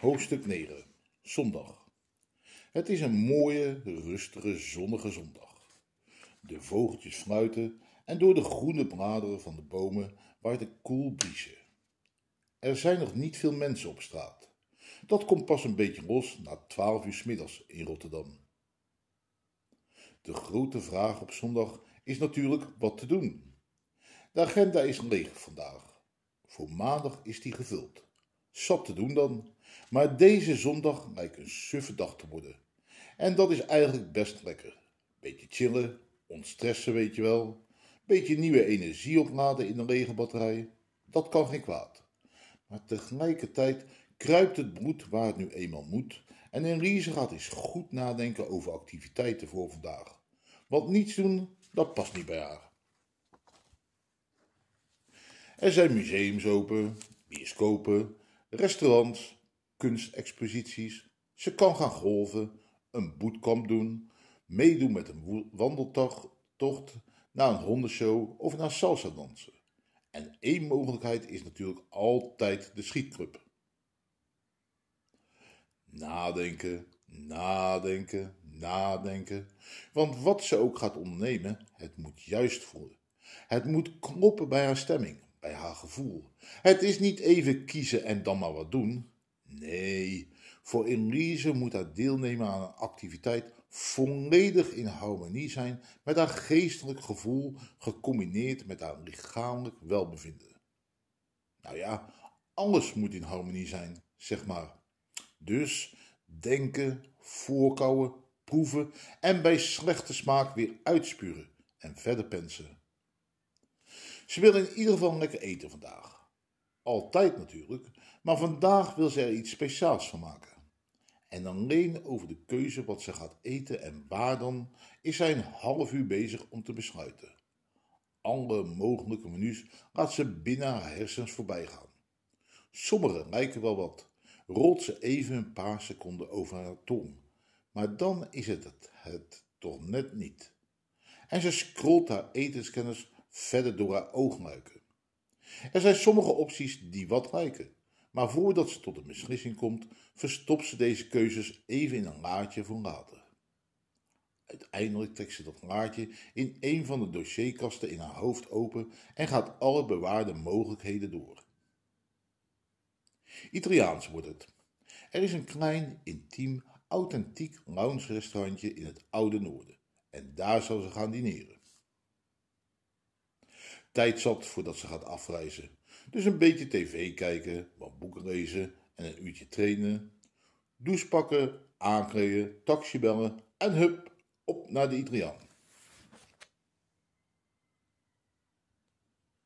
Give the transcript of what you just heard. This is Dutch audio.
Hoofdstuk 9. Zondag. Het is een mooie, rustige, zonnige zondag. De vogeltjes fluiten en door de groene bladeren van de bomen waait een koel briesje. Er zijn nog niet veel mensen op straat. Dat komt pas een beetje los na twaalf uur middags in Rotterdam. De grote vraag op zondag is natuurlijk wat te doen. De agenda is leeg vandaag. Voor maandag is die gevuld. Zat te doen dan. Maar deze zondag lijkt een suffe dag te worden. En dat is eigenlijk best lekker. Beetje chillen, ontstressen weet je wel. Beetje nieuwe energie opladen in een lege batterij. Dat kan geen kwaad. Maar tegelijkertijd kruipt het bloed waar het nu eenmaal moet. En Elise gaat eens goed nadenken over activiteiten voor vandaag. Want niets doen, dat past niet bij haar. Er zijn museums open, bioscopen, restaurants, kunstexposities. Ze kan gaan golven, een bootcamp doen, meedoen met een wandeltocht naar een hondenshow of naar salsa dansen. En één mogelijkheid is natuurlijk altijd de schietclub. Nadenken, nadenken, nadenken. Want wat ze ook gaat ondernemen, het moet juist voelen. Het moet kloppen bij haar stemming, bij haar gevoel. Het is niet even kiezen en dan maar wat doen. Nee, voor Elise moet haar deelnemen aan een activiteit volledig in harmonie zijn met haar geestelijk gevoel, gecombineerd met haar lichamelijk welbevinden. Nou ja, alles moet in harmonie zijn, zeg maar. Dus denken, voorkouwen, proeven en bij slechte smaak weer uitspuren en verder pensen. Ze wil in ieder geval lekker eten vandaag. Altijd natuurlijk, maar vandaag wil ze er iets speciaals van maken. En alleen over de keuze wat ze gaat eten en waar dan, is zij een half uur bezig om te besluiten. Alle mogelijke menus laat ze binnen haar hersens voorbij gaan. Sommige lijken wel wat, rolt ze even een paar seconden over haar tong, maar dan is het het, toch net niet. En ze scrolt haar etenskennis verder door haar oogluiken. Er zijn sommige opties die wat lijken, maar voordat ze tot een beslissing komt, verstopt ze deze keuzes even in een laadje voor later. Uiteindelijk trekt ze dat laadje in een van de dossierkasten in haar hoofd open en gaat alle bewaarde mogelijkheden door. Italiaans wordt het. Er is een klein, intiem, authentiek lounge-restaurantje in het oude noorden en daar zal ze gaan dineren. Tijd zat voordat ze gaat afreizen, dus een beetje tv kijken, wat boeken lezen en een uurtje trainen. Douche pakken, aankleden, taxi bellen en hup, op naar de Italiaan.